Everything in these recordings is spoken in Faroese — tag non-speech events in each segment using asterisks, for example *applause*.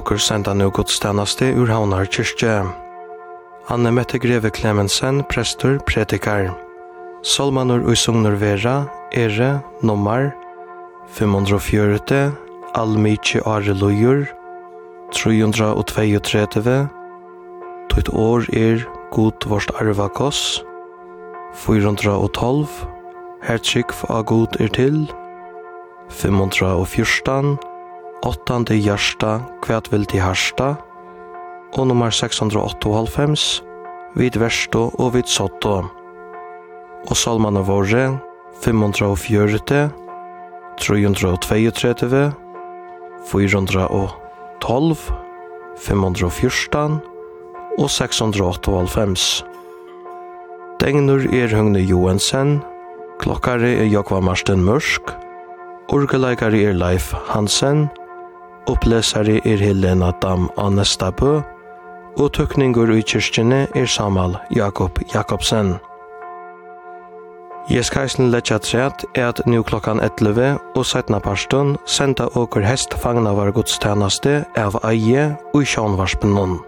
åker senda nu godstjeneste ur Havnar kyrkje. Anne Mette Greve Klemensen, prester, predikar. Solmanur Usungnur Vera, Ere, Nomar, 540, Almici Are Lujur, 332, tuit år er God vårt arva koss, 412, Hertrykv av God er til, 514, åttande hjärsta, kvärt vill till härsta, og nummer 698, vid versto og vid sotto. Og av våre, 540, 332, 412, 514 og 698. Degnur er Høgne Johansen, klokkare er Jokva Marsten Mørsk, orgeleikare er Leif Hansen, Opplesare er Helena Dam Anestabø, og tøkningur i kyrkjene er Samal Jakob Jakobsen. Jeg skal eisen letja tret er at nu klokkan 11 og setna parstun senda åker hest fagna var godstjeneste av eie og sjånvarspenon.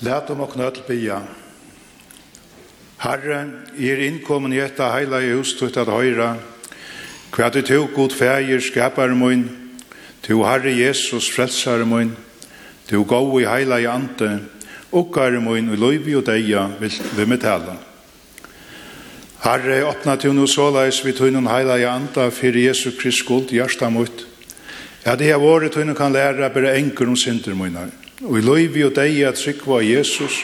Læt om og knøt bia. Herre, i er innkommen i etta heila i hus tutt at høyra. Hva du tog god fægir skapar mun. Tu Herre Jesus frelsar mun. Tu gå i heila i ante. Okkar mun i loivi og deia vil vi med tala. Herre, åpna tu nu såleis vi tunnen heila i anta fyrir Jesu Krist skuld hjärsta mot. Ja, det er våre tunnen kan læra bare enkur om synder munar og i løyvi og deg at trykva Jesus,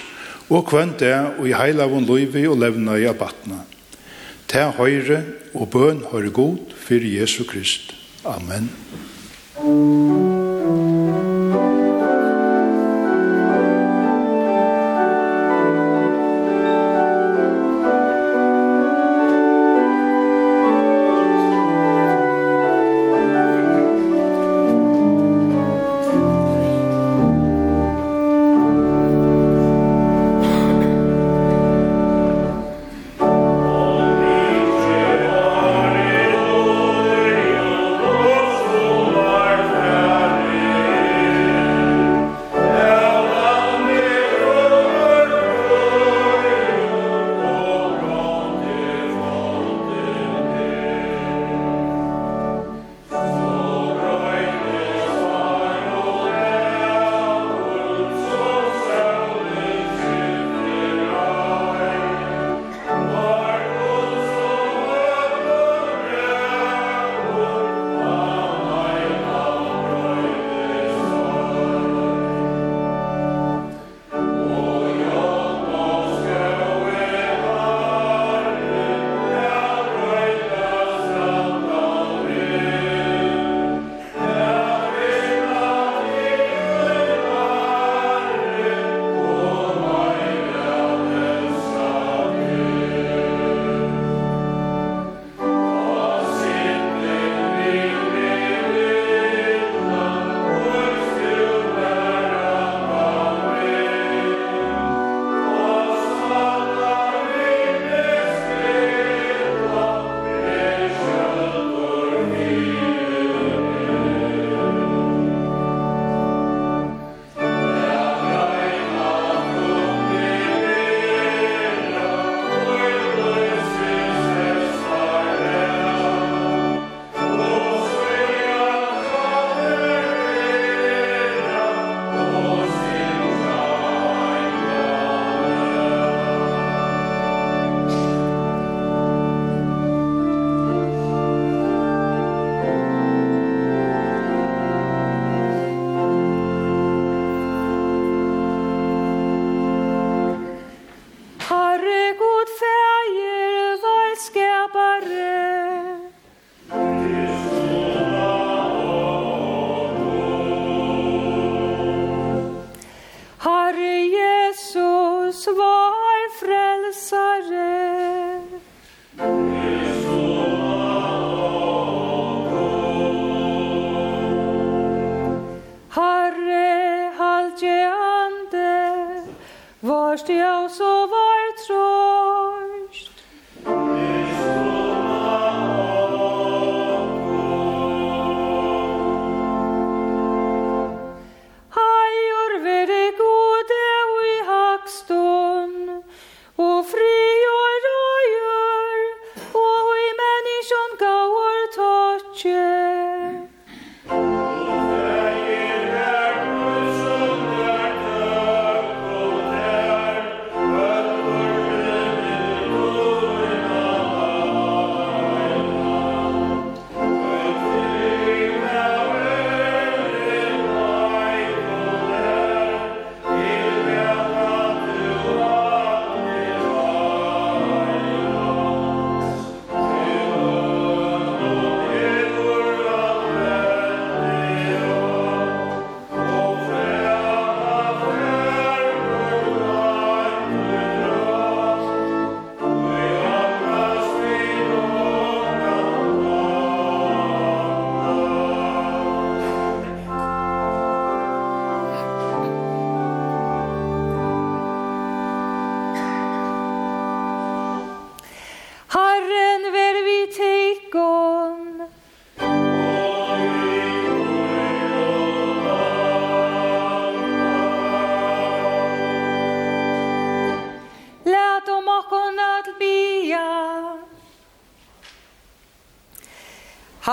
og kvendt det og i heilavun løyvi og levna i abatna. Ta høyre og bøn høyre god for Jesu Krist. Amen. Amen.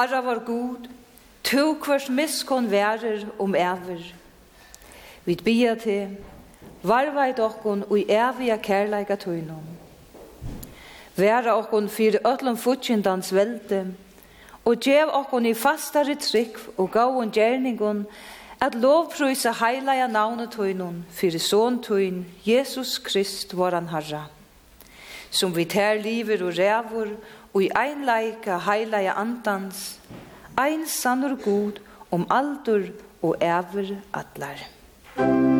Herra var god, to kvart miskon værer om æver. Vi bia til, varvait okkon ui ævia kærleika tøynom. Væra okkon fyrir öllum futsindans velde, og djev okkon i fastare trygg og gauon gjerningon, at lovprysa heilaja navnet tøynun fyrir son tøyn, Jesus Krist, våran Herra, som vi tær liver og rævur, og i einleika heilaja andans, ein sannur god om aldur og æver atlar. Musik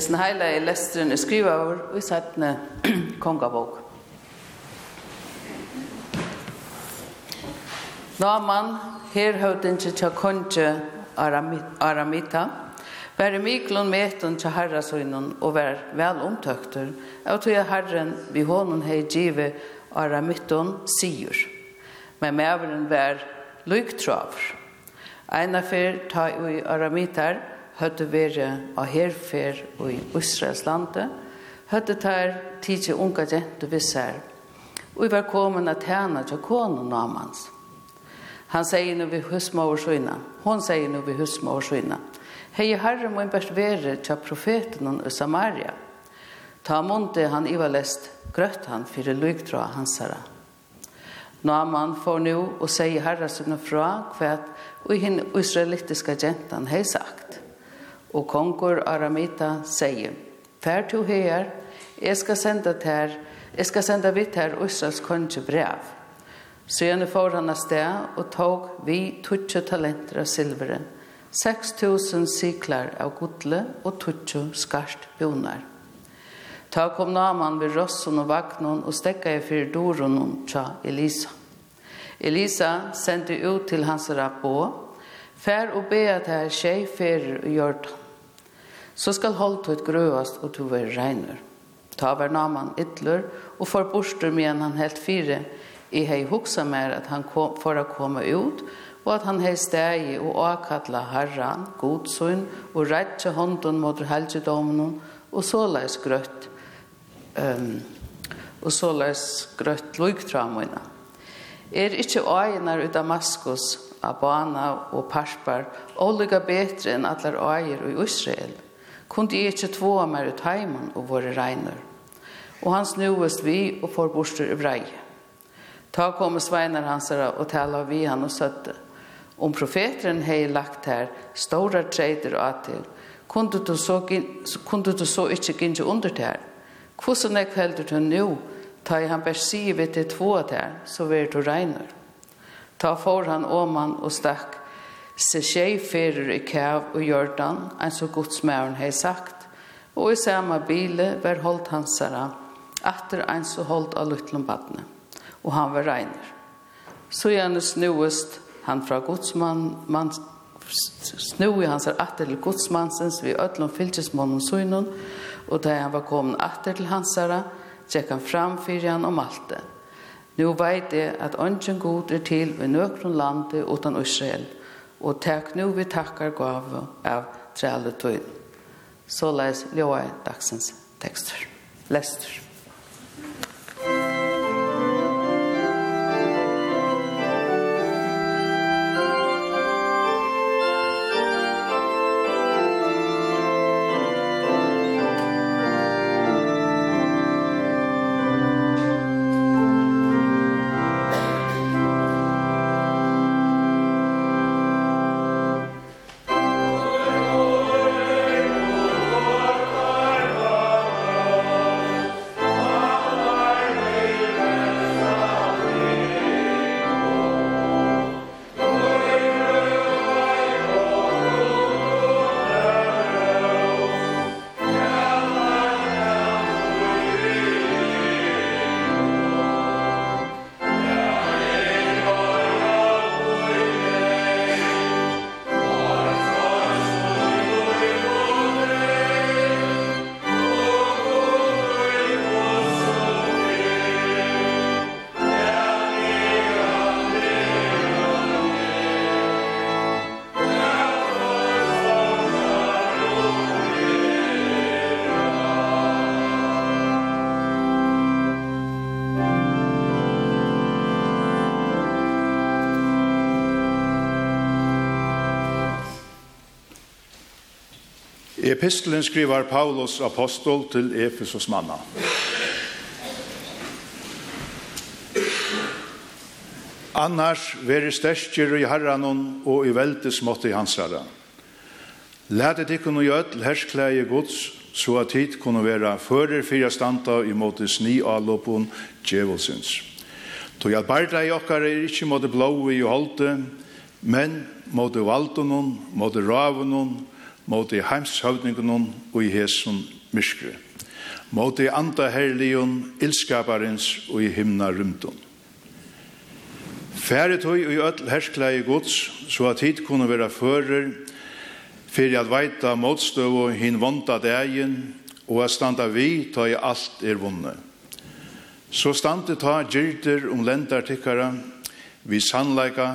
Hesten heila i lesteren er skriva over og i sættene *clears throat* kongabok. Naman, her høvdinje tja konje Aramita, var i miklun metun tja herrasøynun og var vel omtøkter, og tog herren vi hånden hei givet Aramittun sigur. Men mæveren var lyktraver. Einar fyr ta i Aramitar, høtte være av herfer og i Israels lande, høyde der tidsi unga jente visser, og vi var kommet at tjene til konen av. Han sier nå vi husma og skjønne, hun sier nå vi husma og skjønne, hei herre må en best være til profeten i Samaria. Ta månte han iva lest, grøtt han fyrir lykdra hans herre. Naman får nå og sier herre sinne fra kvæt og henne israelitiske jenten jentan sagt. Og kongur Aramita sier, Fær to her, jeg skal senda til jeg skal senda vidt her Israels konge brev. Så gjerne får han av sted og tog vi tutsje talenter av silveren, 6.000 siklar av godle og tutsje skarst bonar. Ta kom naman ved rosson og vagnon og stekka i fyrir doron tja Elisa. Elisa sendi ut til hans rapå, fær og be til her tjej fyrir og jordan så skal holdt grøast og to være regner. Ta var naman ytler, og for borster med han helt fire, i hei hoksa mer at han kom, for å komme ut, og at han hei stegi og akalla herran, godsyn, og rettje hånden mot helgedomnen, og såleis grøtt, um, og såleis grøtt luktramoina. Er ikkje øynar ut Damaskus, Abana og Parpar, olika betre enn allar øyer i Israel, kunde jeg ikke tvåa meg ut heimen og våre regner. Og han snuest vi og får borster i brei. Ta kom sveinar hans og tala vi han og søtte. Om profeteren hei lagt her, stora treider og atil, kunde du så, kunde du så ikke gynne under det her. Hvordan er heldur du nå, ta i han bare sier vi til två her, så vil du regner. Ta for han åman og stakk, Se tjej ferer i Kav og Jordan, en så godsmæren hei sagt, og i samme bile var holdt hansara, atter en så holdt av Lutlundbadne, og han var regner. Så gjerne snuest han fra godsmann, man snue hans atter til godsmannsens vi ødlom fylkesmånen søgnen, og da han var kommet atter til hansara, tjekk han fram fyrir han om alt det. Nå veit jeg at ønsken god er til ved nøkron landet utan Israel, og takk nu vi takkar gav av træletøyden. Så les Ljóa dagsens tekster. Lester. I epistelen skriver Paulus apostol til Efesos manna. Annars veri sterskjer i herranon og i veldes måtte i hans herra. Lætet ikkun og gjødl herskleie gods, så at hit kunne være fører fyra standa i måte sni avlåpun djevelsins. Tog at barda i okkar er ikkje måte blåi i holde, men måte valdunon, måte mot i heimshøvdningen og i hesen myskre, mot i andre herligen, ilskaparens og i himna rymten. Færet høy og i ødel herskleie gods, så at hit kunne være fører, fyrir at veita motstøv og hin vonda degen, og at standa vi ta i alt er vunne. Så standi ta gyrter om lendartikkara, vi sannleika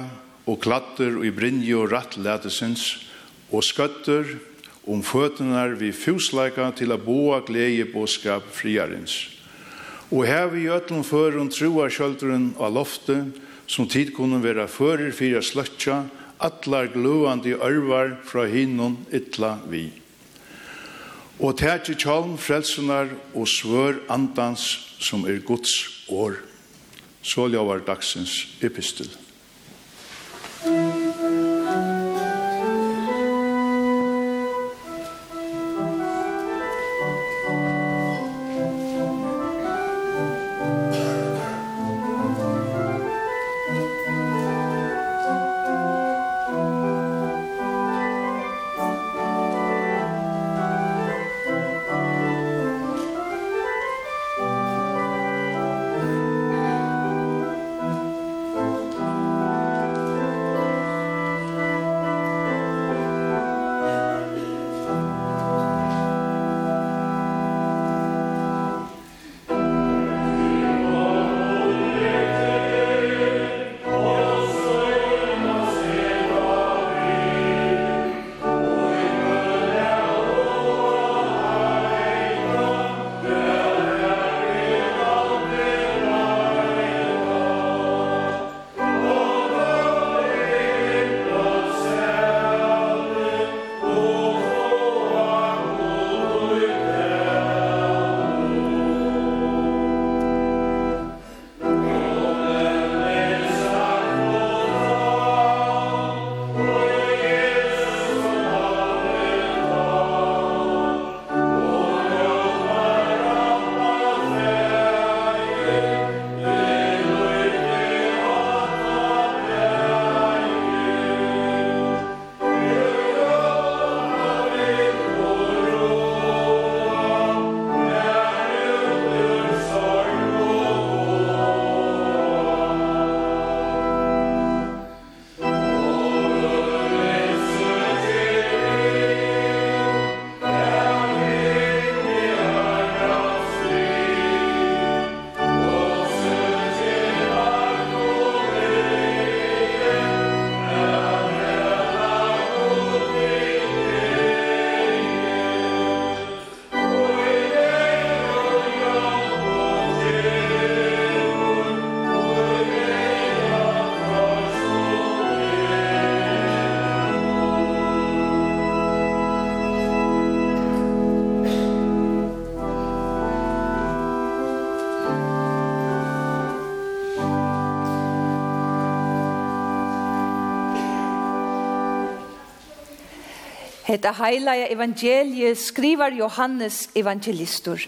og klatter og i brinje og rattlætesins, og skøtter om føtene vi fusleika til å boa glede båskap friarens. Og her vi gjøtlen før om troa kjølteren av loftet, som tid kunne være fører for å sløtja, atlar gløvande ørvar fra hinnon ytla vi. Og tætje tjalm frelsunar og svør andans som er Guds år. Så ljavar dagsens epistel. Hetta heilaja evangelie skrivar Johannes evangelistur.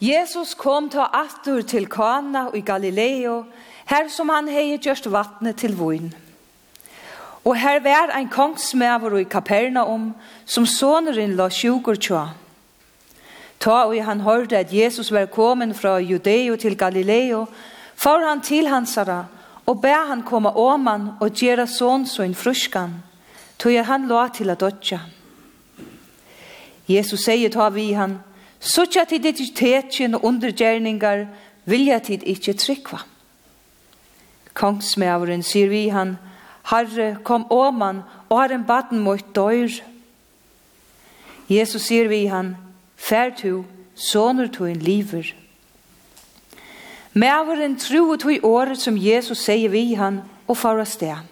Jesus kom ta aftur til Kana i Galileo, her som han hei gjørst vattnet til voin. Og her var ein kongsmæver i Kapernaum, som soneren la sjukur tja. Ta og han hørte at Jesus var kommet fra Judeo til Galileo, for han til hansara, og bær han komme åman og gjøre sånn så en fruskan, tog han la til at dødja. Jesus sier ta vi han, Suttja tid ditt tetjen og undergjerningar, vilja tid ikkje trykva. Kongsmæveren sier vi han, Herre, kom åman, og har en baden mot døyr. Jesus sier vi han, Fær tu, soner tu en liver. Mæveren tro tu i året som Jesus sier vi han, og fara sted.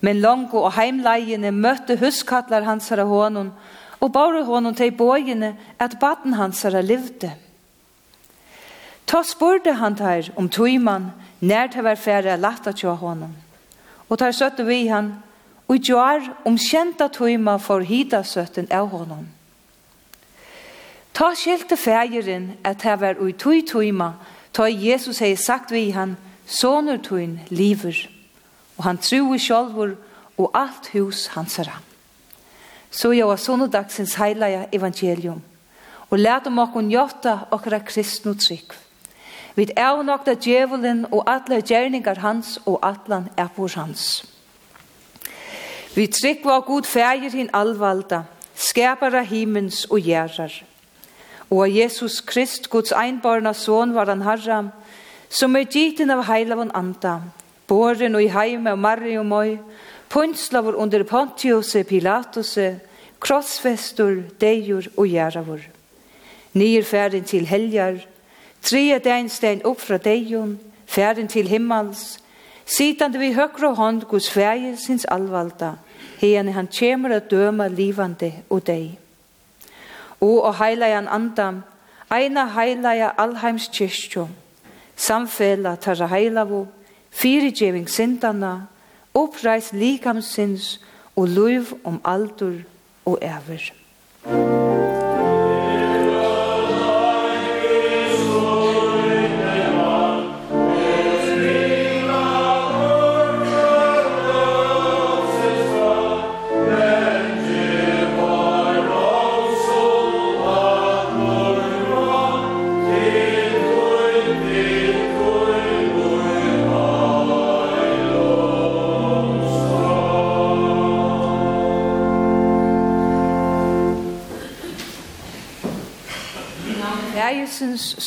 Men Longo og heimleiene møtte huskattlar hans herre hånden, og bare hånden til bøyene at baden hans herre livde. Ta spurte han der om tøyman, nær til hver færre latta tja hånden og tar søtte vi han, og gjør omkjenta tøyma for hida søtten av honom. Ta skilte fægeren at det var ui tøy tøyma, ta Jesus hei sagt vi han, soner tøyn liver, og han true sjolvor og alt hus hansara. Så jeg var sånne heilige evangelium, og lærte om okken gjøtta okra kristne trygg. Vi er nokta djevelen og atle gjerningar hans og atlan er på hans. Vi tryggva var god fægir hin alvalda, skapara himens og gjerrar. Og Jesus Krist, Guds einbarna son, var han herra, som er gittin av heilavon anda, boren og i heime av marri og moi, punslaver under Pontiuse Pilatuse, krossfestur, deigur og gjerravur. Nyer ferden til heljar, Tre dagen stein opp fra deion, färden til himmels, sittande vid högra hånd gos färger sins alvalda, hene han kommer a döma livande og dei. O og heilajan andam, eina heilaja allheims kyrkjo, samfella tarra heilavo, fyrigjeving sindana, oppreis likamsins og luiv om aldur og ever. Musik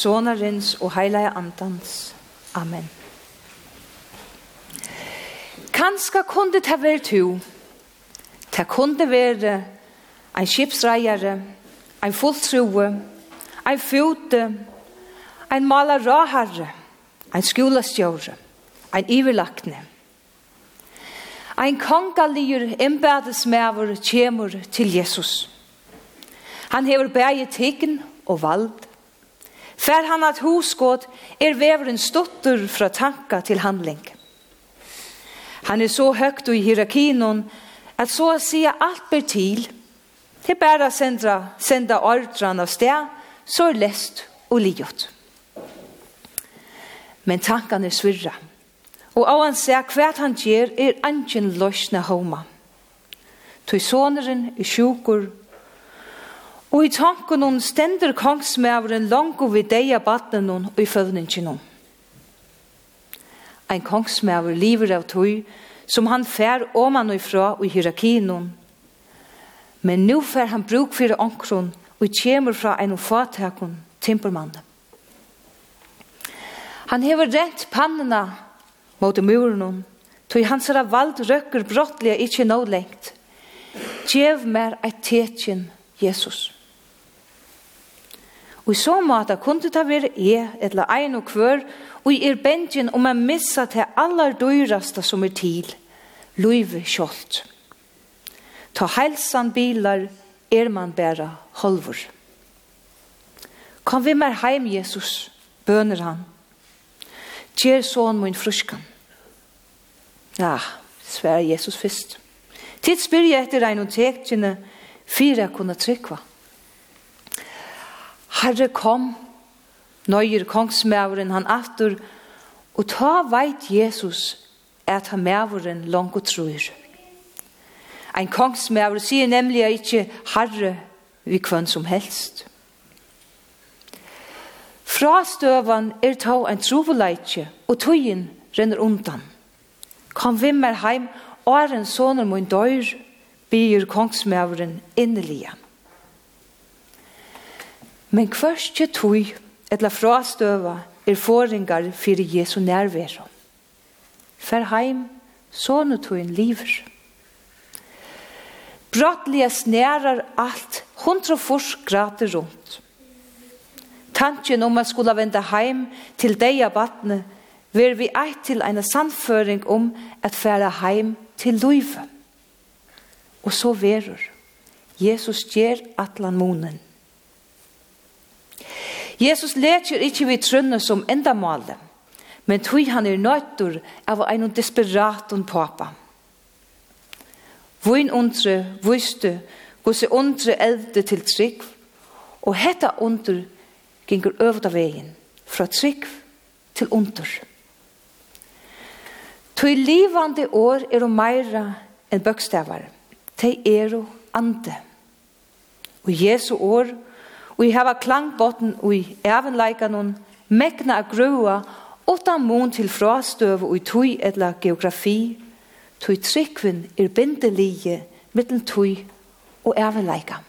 sonarens og heilige andans. Amen. Kanska kunde ta ver tu. Ta kunde vere ein skipsreiere, ein fulltrue, ein fjote, ein malaraharre, ein skolastjore, ein iverlakne. Ein kongaligur embedesmæver kjemur til Jesus. Han hever bæje teken og vald Fær han at hosgått er veveren stotter fra tanka til handling. Han er så høgt i hierarkinon at så å si alt ber til. Det er bare å sende, sende ordran av sted, så er lest og livet. Men tankene svirra. Og av han ser hva han gjør er angen løsne homa. Tøysoneren er sjukur Og i tanken om stender kongsmævren langt over deia batten hon og i følningen om. Ein kongsmæver lever av tøy som han fær oman og ifra og i hierarkien om. Men nu fær han bruk for ankron og kjemur fra ein fatakon, timpermannen. Han hever rent pannene mot muren om, tog hans hansara vald røkker brottelig ikke nå lengt. Gjev mer et tetjen Jesus. Og i så måte kunne det være jeg, eller ein og kvør, og i er bensjen om jeg missa til aller døyraste som er til, løyve kjolt. Ta helsan bilar, er man bæra holvor. Kom vi mer heim, Jesus, bøner han. Kjer sån min fruskan. Ja, svær Jesus fyrst. Tid spyr jeg etter ein og tektjene, fyra kunne trykva. Ja. Herre kom, nøyer kongsmæveren han aftur, og ta veit Jesus at han mæveren langt og tror. Ein kongsmæver sier nemlig ikkje herre vi kvann som helst. Frastøvan er ta ein trovoleitje, og tøyen renner undan. Kom vimmer heim, åren soner mun døyr, byr kongsmæveren innelige. Men hverstje tog etla frastøva er foringar fyrir Jesu nærvero. Fer heim, sånne togin liver. Brattlige snærar alt 140 grader rundt. Tanken om man skulle vende heim til deg av vattnet, ver vi eit til en sannføring om at færa heim til løyve. Og så verur. Jesus gjer atlan munen. Jesus leter ikkje vi trønne som enda målet, men tog han er nøytur av ein desperat og papa. Voin undre vustu, gose undre eldte til trygg, og hetta under gingur øvda vegin, fra trygg til under. Tui livande år er og meira enn bøkstavar, tei er og ande. Og Jesu år er Vi hava klangbotten i ervenleikanon, mekna a grua, utan mun til frastøv i tui etla geografi, tui tryggvin er bindelige mittel tui og ervenleika.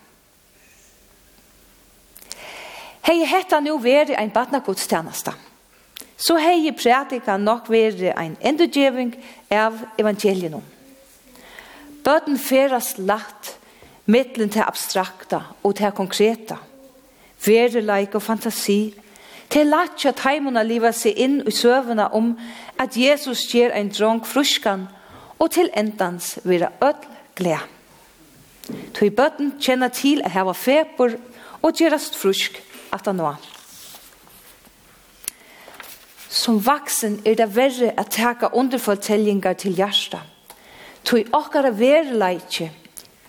Hei hetta nu veri ein batnagudstjenesta. Så hei prædika nok veri ein endurgjeving av evangelienum. Bøten ferast lagt mittlen til abstrakta og til konkreta verleik og fantasi, til latja taimuna liva seg inn i søvuna om at Jesus gjer ein drong fruskan og til endans vera öll glea. Tui bøtten kjenna til at heva fepur og gjerast frusk at han noa. Som vaksen er det verre at taka underfortellingar til hjärsta. Tui okkara verleikje,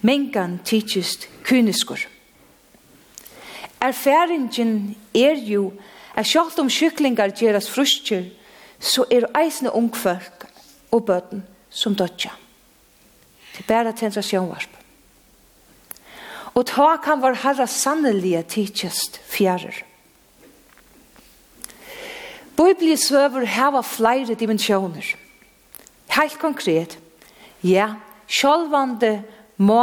mengan tidsist kyniskur erfaringen er jo at sjálft om kyklingar gerast frustjer, så er eisne ungfolk og bøten som dødja. Det er bare tendra sjønvarp. Og ta kan vår herra sannelige tidsjest fjerrer. Bibelen svøver hava flere dimensjoner. Helt konkret, ja, sjálvande må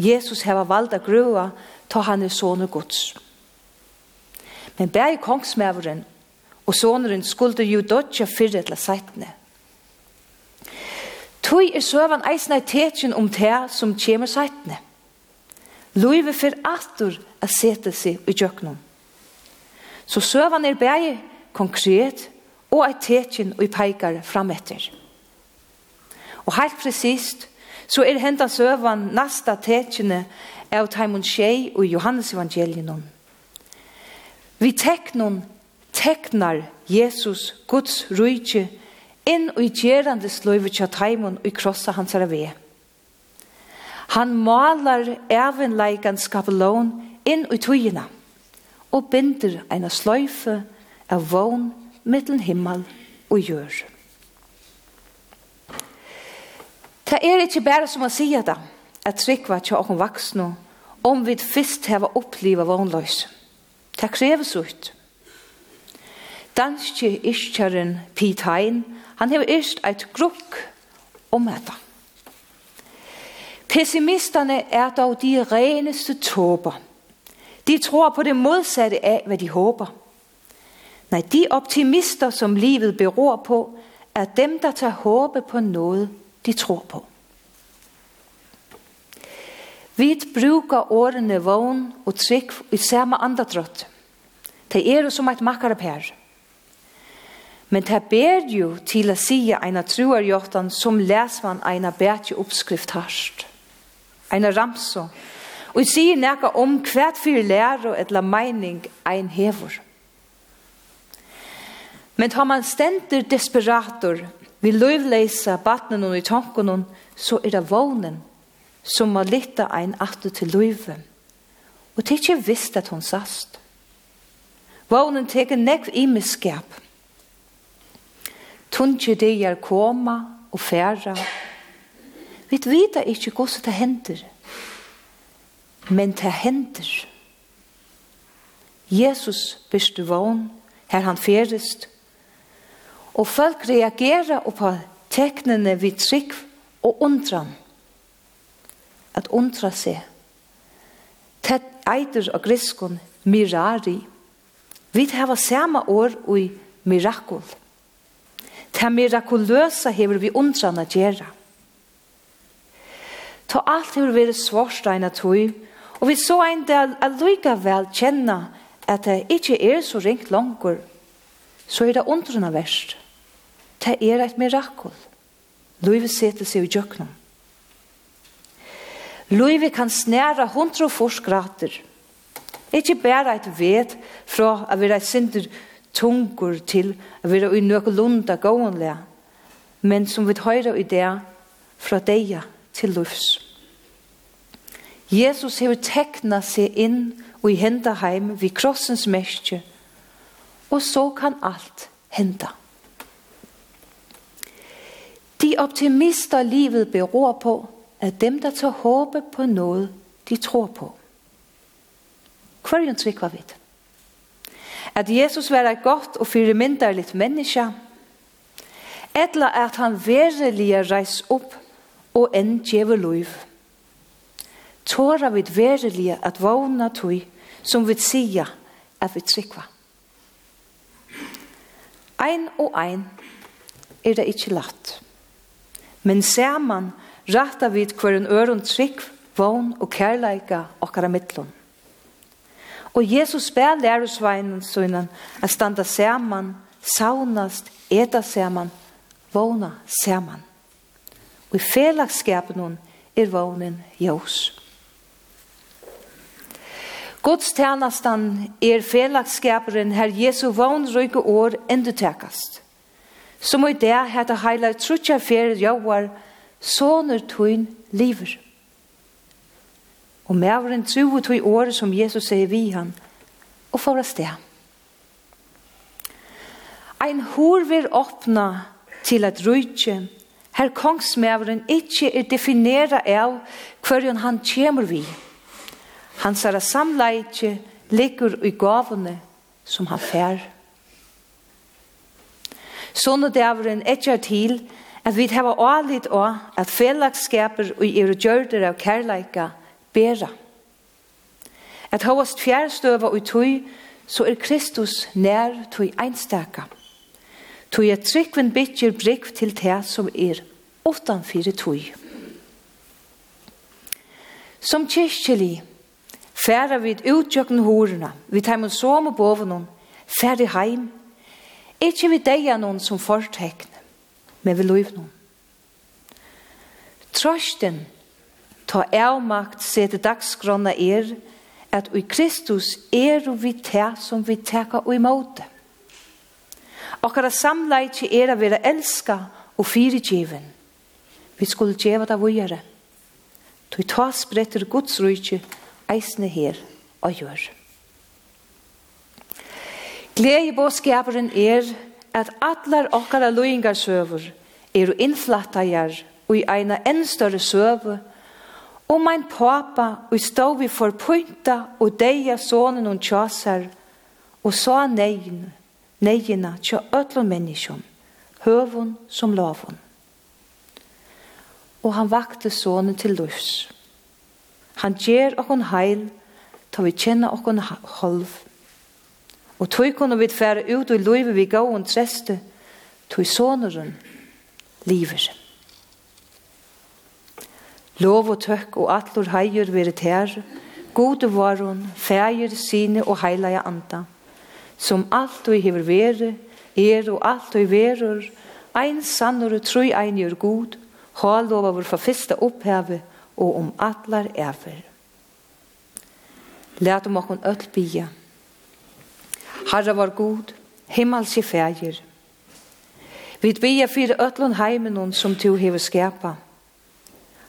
Jesus hava valda grua, ta han er soner gods. Men bæg kongsmæveren og soneren skulle jo dodja fyrre til seitene. Tui er søvan eisne tetjen om te som kjemer seitene. Luive fyr atur a sete seg i djøknum. Så søvan er bæg konkret og eit tetjen og peikar fram etter. Og heilt presist, så er hendan søvan nasta tetjene av Taimon Shei og Johannes evangelien. Vi teknon teknar Jesus Guds rujtje inn og i gjerande sløyve tja Taimon og i krossa hans herre Han malar evenleikan skapelån inn i tøyina og binder eina sløyfe av vogn mittlen himmel og gjør. Det er ikke bare som å si det, at trykva tja okon vaksno om vi først har opplevd vognløs. Det krever så ut. Danske iskjøren Piet Hein, han har ist et grukk om dette. Pessimisterne er dog de reneste tåber. De tror på det modsatte av hvad de håber. Nej, de optimister, som livet beror på, er dem, der tager håbe på noget, de tror på. Vi brukar årene vån og trygg i samme andre andadrott. Det er som et makkarepær. Men det ber jo til å si en av troerjortan som leser man en av bedre oppskrift harst. En av ramso. Og jeg sier noe om hvert fyrir lærer la mening ein hever. Men har man stender desperator, vil løvleise batnen og i tanken, så er det vånen som må lytte ein atter til løyve. Og det er ikke visst at hun sast. Vånen teker nekv i miskap. Tunche det er koma og færa. Vi vet ikke hvordan det hender. Men det hender. Jesus byrste vogn, her han færest. Og folk reagerer på teknene vi trygg og undran at undra seg. Tett eitur og griskon mirari. Vi hava sama år i mirakul. Ta mirakuløsa hever vi undrana gjerra. Ta alt hever vi svarsteina tui, og vi så ein del allika vel kjenna at det ikkje er så ringt langur, så er det undrana verst. Det er eit mirakul. Løyve setter seg i jøknum. Løyve kan snæra 140 grader. Ikke bare et vet fra å være et synder tungur til å være i nøkulunda gåenlega, men som vi høyre i det fra deia til lufs. Jesus har tekna seg inn og i henda heim vid krossens mestje, og så kan alt henda. De optimister livet beror på, er dem, der tar håbe på noget, de tror på. Hverjen trykker vi vidt? At Jesus var et godt og fyrirmynderligt menneske, eller at han verilige reis opp og enn djeve liv. Tåra vid verilige at vågna tog som vid sier at vi trykva. Ein og ein er det ikke latt. Men ser man rætta vid hverjum ørum trygg, vogn og kærleika okkara mittlun. Og Jesus ber lærersveinen sønnen at standa saman, saunast, eta saman, vogna saman. Og i felagsskapen hun er vognen jós. Guds tjernastan er felagskaperen her Jesu vognrygge år endetekast. Som i det heter heila trutja fer jauar soner tuin liver. Og mævren true tui året som Jesus sier vi han, og for oss det. Ein hor vil åpna til at rujtje, her kongsmævren ikkje er definera av hverjon han kjemur vi. Han sara samleitje ligger i gavene som han fær. Sånne dæveren etter til at vi hava alit og at fellagskaper og er gjørder av kærleika bera. At hovast fjærstøva og tøy, så er Kristus nær tøy einstaka. Tøy at tryggven bytjer brygg til te som er utanfyrir tøy. Som kyrkjelig færa vi utjøkken horena, vi teimer som og bovenon, færi heim, ikkje vi deia noen som fortekne, med vi liv noen. Trosten, ta avmakt, se til er, at i Kristus er vi te som vi teka og imot. Okkara samleitje er a vera elska og fyrirgjeven. Vi skulle djeva det vujere. Du ta spretter Guds rujtje eisne her og gjør. Gleie båskaperen er at allar okkara løyingarsøver er innflattajar og i eina enn større søve og mein papa og stå vi for pynta og deia sonen og tjasar og sa negin negina tja ötlun menneskjum høvun som lavun og han vakte sonen til lufs han gjer okkon heil ta vi kjenna okkon holv Og tog kunne vi fære ut i løyve vi gav og treste, tog soneren liver. Lov og tøkk og atlor heier veret her, gode varon, fæger, sine og heilaja anda, som alt og hever vere, er og alt og verur, ein sannur og troi ein gjør god, ha lov av for fyrsta oppheve og om atlar efer. Læt om okkon öll bia. Herre var god, himmelske fægir. Vi bier fyrir ötlun heimen som du hever skapa.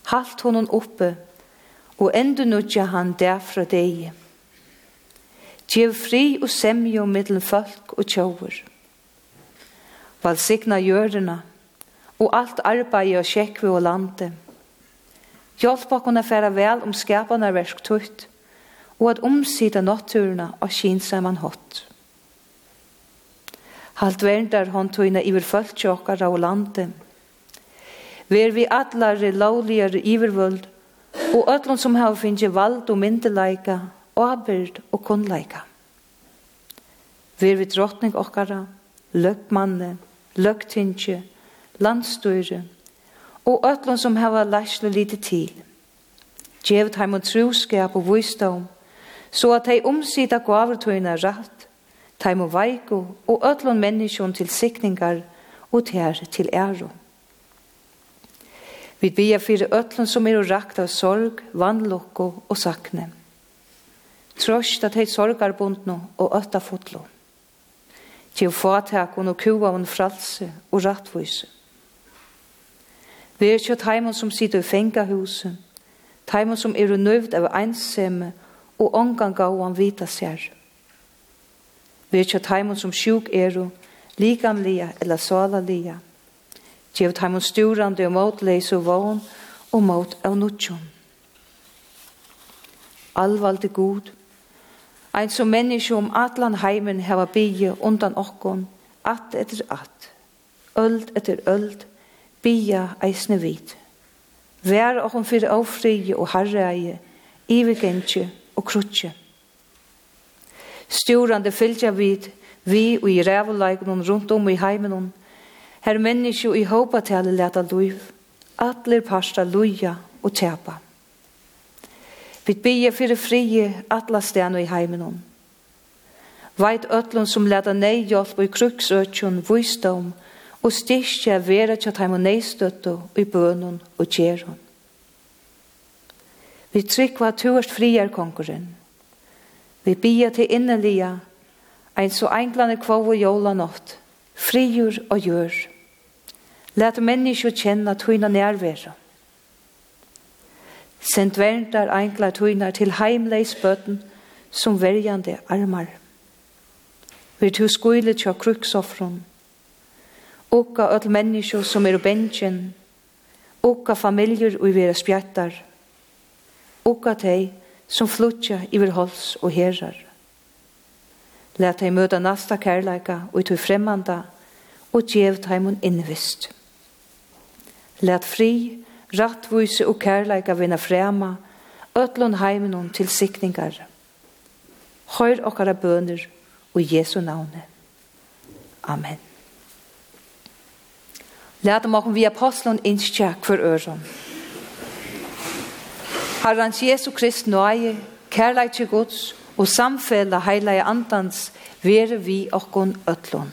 Halt honom oppe, og endur nudja han derfra deg. Gjev fri og semjo middelen folk og tjóver. Valsigna jörðina, og alt arbeid og sjekve og lande. Hjelp å kunne fære vel om skapene versk tutt, og at omsida natturna og kinsaman hott. Halt verndar hon tøyna iver fölkje okkar av landet. Ver vi allare lovligare ivervöld og ötlun som hava finnje vald og myndeleika, avbyrd og kunnleika. Ver vi drottning okkara, løgmanne, løgtingje, landstøyre og ötlun som hava læsle lite til. Gjevet heim og truskap og visdom, så at hei omsida gavertøyna rætt taimo veiko og ötlun menneskjon til sikningar og ter til æro. Vi bia fyrir ötlun som er rakt av sorg, vannlokko og sakne. Trost at hei sorgarbundno og ötta fotlo. Til fatakon og kuva og fralse og rattvise. Vi er kjøtt heimon som sitter i fengahuset, heimon som er nøvd av einsemme og omgang av han vita seg. Virkja taimun som sjuk eru, likamliga eller salalia. Gjev taimun styrande og motleis og vogn og mot av nutjon. Allvalde god, ein som menneske om atlan heimen heva bygge undan okkon, at etter att, öld etter öld, bia eisne vid. Vær okkom fyrir ofrige og harreie, ivigentje og krutje. Storande fylgja vid, vi og i rævuleikene rundt om i heimen, her menneske i håpatale leta luiv, atler parsta luja og tjapa. Vi bygge fyrir frie atla stenu i heimen. Veit ötlun som leta nei hjelp i kruksøtjon, visdom og styrkja vera tja taimu neistøttu i bønun og gjeron. Vi trykva tuast frier konkurren, Vi bia til innelia, ein så englande kvov og jola nått, frigjur og gjør. Læt menneskje kjenne tøyna nærværa. Send verndar enkla tøyna til heimleis bøten som verjande armar. Vi tu skuile tja kruksoffron, Okka öll menneskje som er bensjen, okka familjer og vera spjattar, okka tei som flutja iver hals og herrar. Læt deg møta nasta kærleika og i tog fremmanda og djev teimun innvist. Læt fri, rattvise og kærleika vinna frema, ötlun heimenon til sikningar. Høyr okkara bøner og Jesu navne. Amen. Læt dem okkom vi apostlen innskja hver øron. Herrens Jesu Krist nøye, kærleitje Guds og samfella heilige andans være vi okkon øtlån.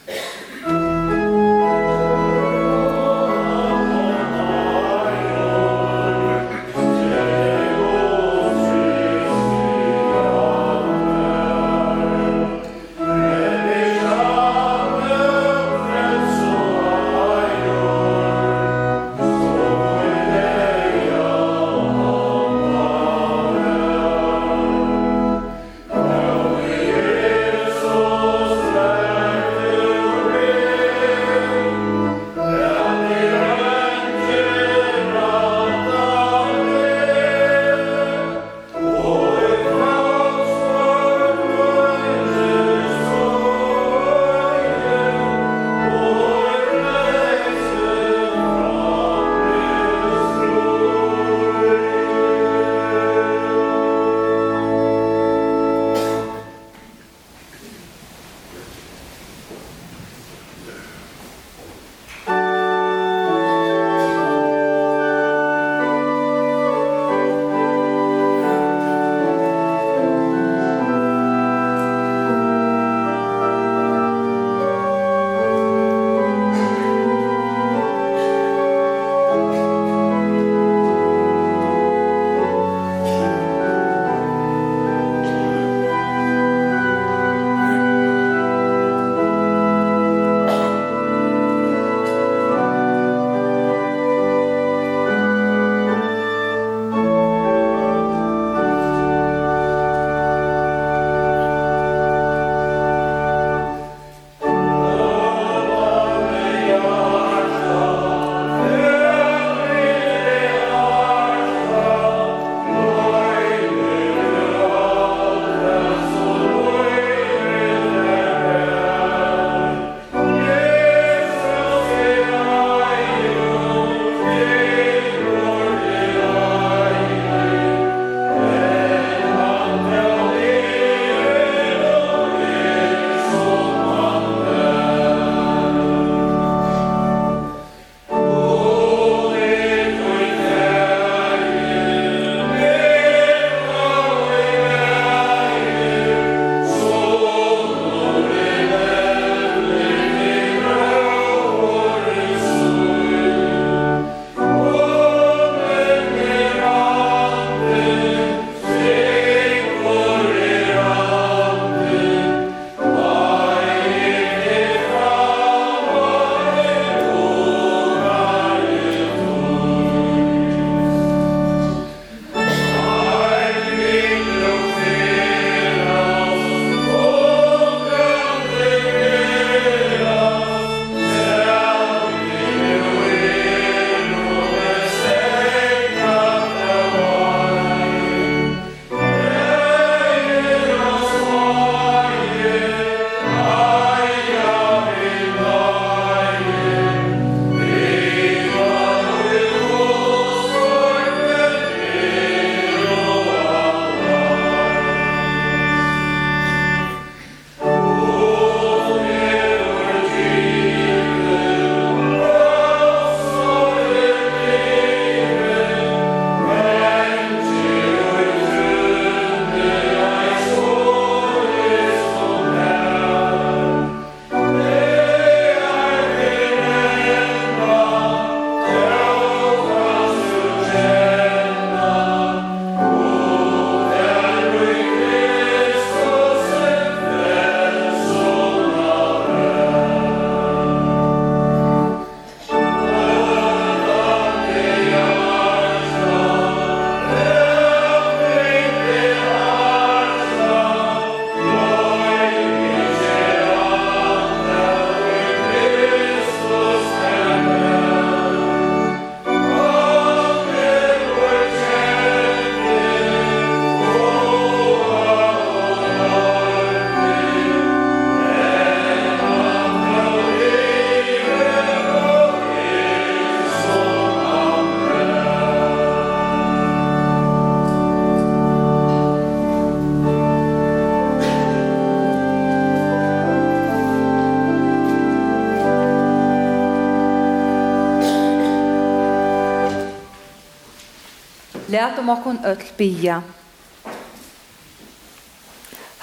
Lært om okon öll bia.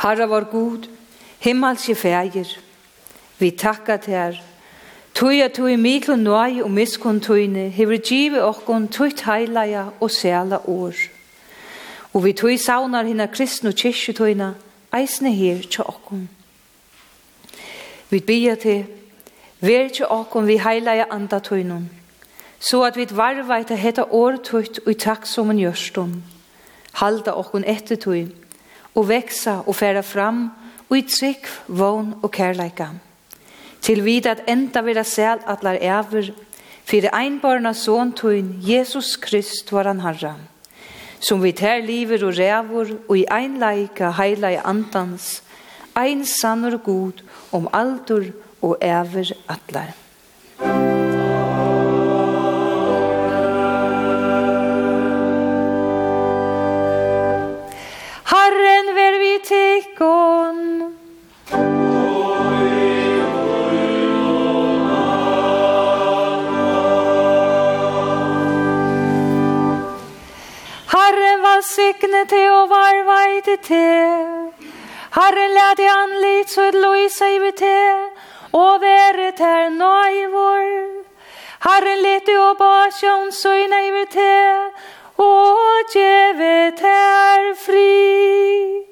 Herre var god, himmelske fægir, vi takka til her. Tui at tui miklu nøy og miskun tuine, hever givi okkon tuit heilaja og sæla år. Og vi tui saunar hina kristnu kyrkju tuina, eisne her tja okkon. Vi bia til, ver tja okkon vi heilaja anda tuinun, så at vi varvaita heta åretøyt og i takk som en gjørstom. Halda okkon ettertøy, og veksa og færa fram, og i trygg, vogn og kærleika. Til vid at enda vera sel atlar æver, fyrir einbarna tuin Jesus Krist var han harra. Som vi tær liver og rævor, og i einleika heila i andans, ein sannur god om aldur og æver atlar. Amen. tikkun. Herren var sikne til og var veite til til. Herren lærte han litt så et loise i vi til, og være til nøy vår. Herren lærte og bare så i nei ved til, og gjeve til fri.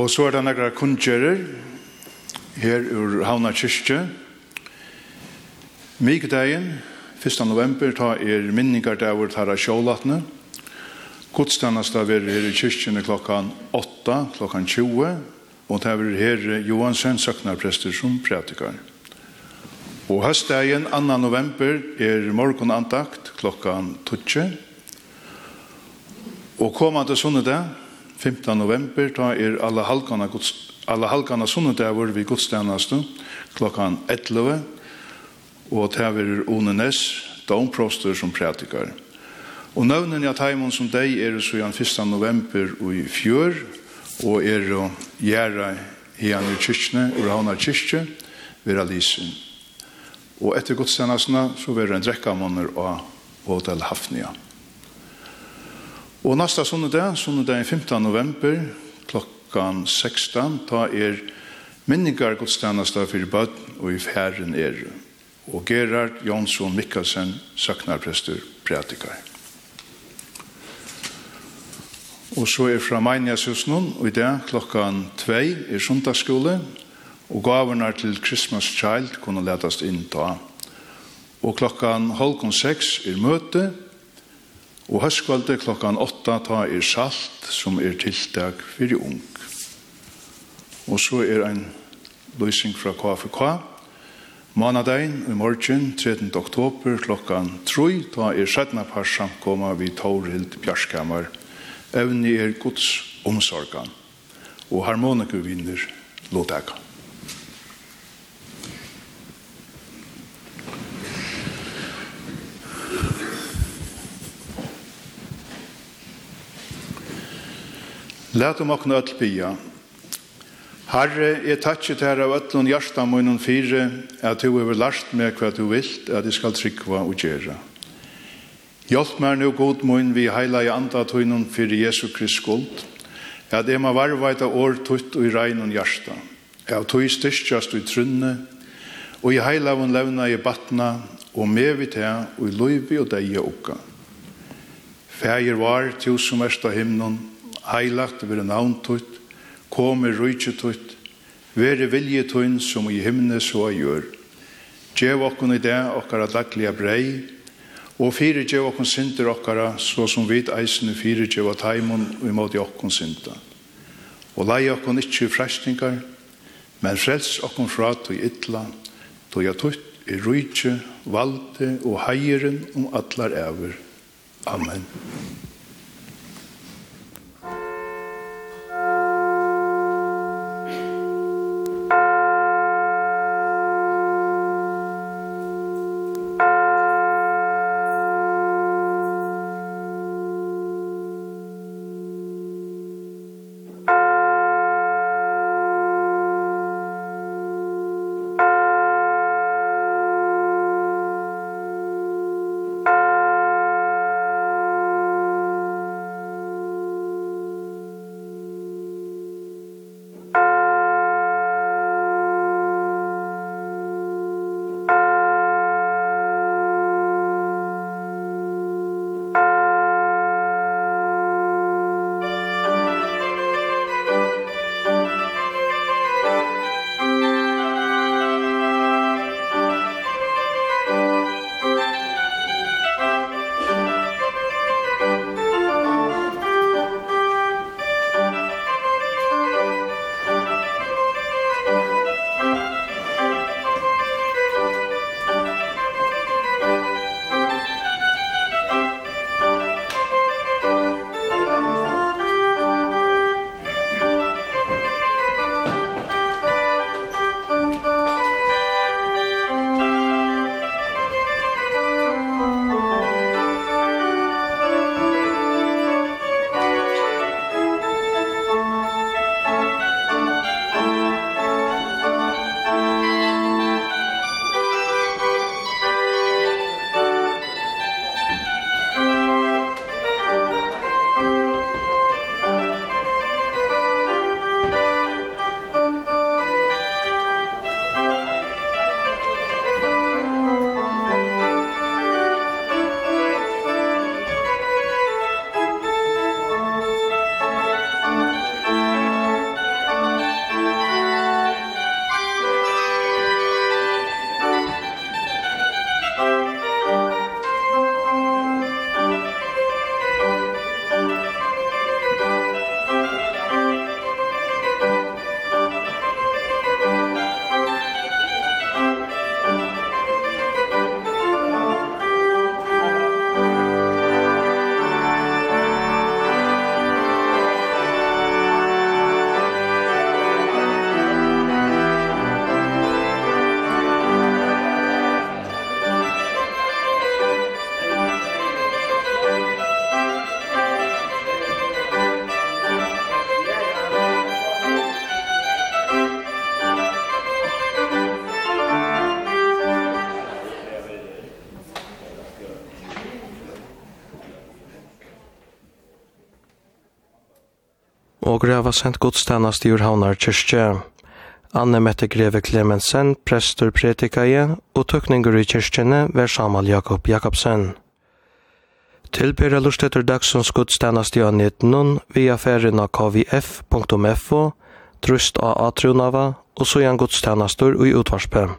Og så er det noen kundgjører her ur Havna kyrkje. Mykdagen, 1. november, ta er minningar der vår tar av sjålatne. Godstannast av er her i kyrkjene klokkan 8, klokkan 20. Og ta er her Johansen søknarprester som prætikar. Og høstdagen 2. november er morgonandakt klokkan 12. Og kommande sunnedag 15. november da er alla halkene gods, alla halkana sunnudavur vi gudstjenastu klokkan 11 og ta er One Ness, domprostur som prætikar. Og nøvnen jag taimon som deg er så jan 1. november og i fjør og er å gjøre hian i kyrkene, og havna kyrkje, vera Alisen. Og etter gudstjenestene så vera en drekkamåner av Hotel Hafnia. Og nasta sunnudag, sunnudag 15. november, klokkan 16, ta er minningar godstannasta fyrir bad og i færen er. Og Gerard Jonsson Mikkelsen, søknarprester, prædikar. Og så er fra Mainjashusen, og i dag klokkan 2 er sundagsskole, og gaverne til Christmas Child kunne letast inn ta. Og klokkan halvkon 6 er møte, Og høstkvaldet klokkan 8 ta er salt som er tiltak fyrir ung. Og så er ein løysing fra KFK. Månadein i morgen 13. oktober klokkan 3 ta er sætna par samkoma vi Taurild Bjarskammer. Evni er gods omsorgan og harmonikervinner låtakan. Læt om okna öll bia. Herre, jeg takkje til av öllun hjärsta munnen fire, at du hever last meg hva du vilt, at jeg skal tryggva og gjera. Hjelp meg nu god munn vi heila i anda tøynun fyrir Jesu Krist skuld, at jeg må varvaita år tutt og i reinun hjärsta, at tog styrstjast og i trunne, og i heila vun levna i batna, og med vi til, og i loivi og deia okka. Fægir var, til som erst av himnon, heilagt vere navn tutt, kom i rujtje tutt, vere vilje tunn som i himne så gjør. Gjev okkon i det okkara daglige brei, og fire gjev okkon synder okkara, så som vit eisene fire gjev av taimon og imot i okkon synda. Og lei okkon ikkje frestingar, men frels okkon fra tog ytla, to ja tutt i rujtje, valde og heieren om atlar ever. Amen. Okur hava sendt godstannast i Urhavnar kyrkje. Anne Mette Greve Klemensen, prestur pretikaje, og tøkningur i kyrkjene var Samal Jakob Jakobsen. Tilbyrja lust etter dagsens godstannast i anjetnun via ferien av kvf.fo, trust av atronava, og så igjen godstannastur og i utvarspet.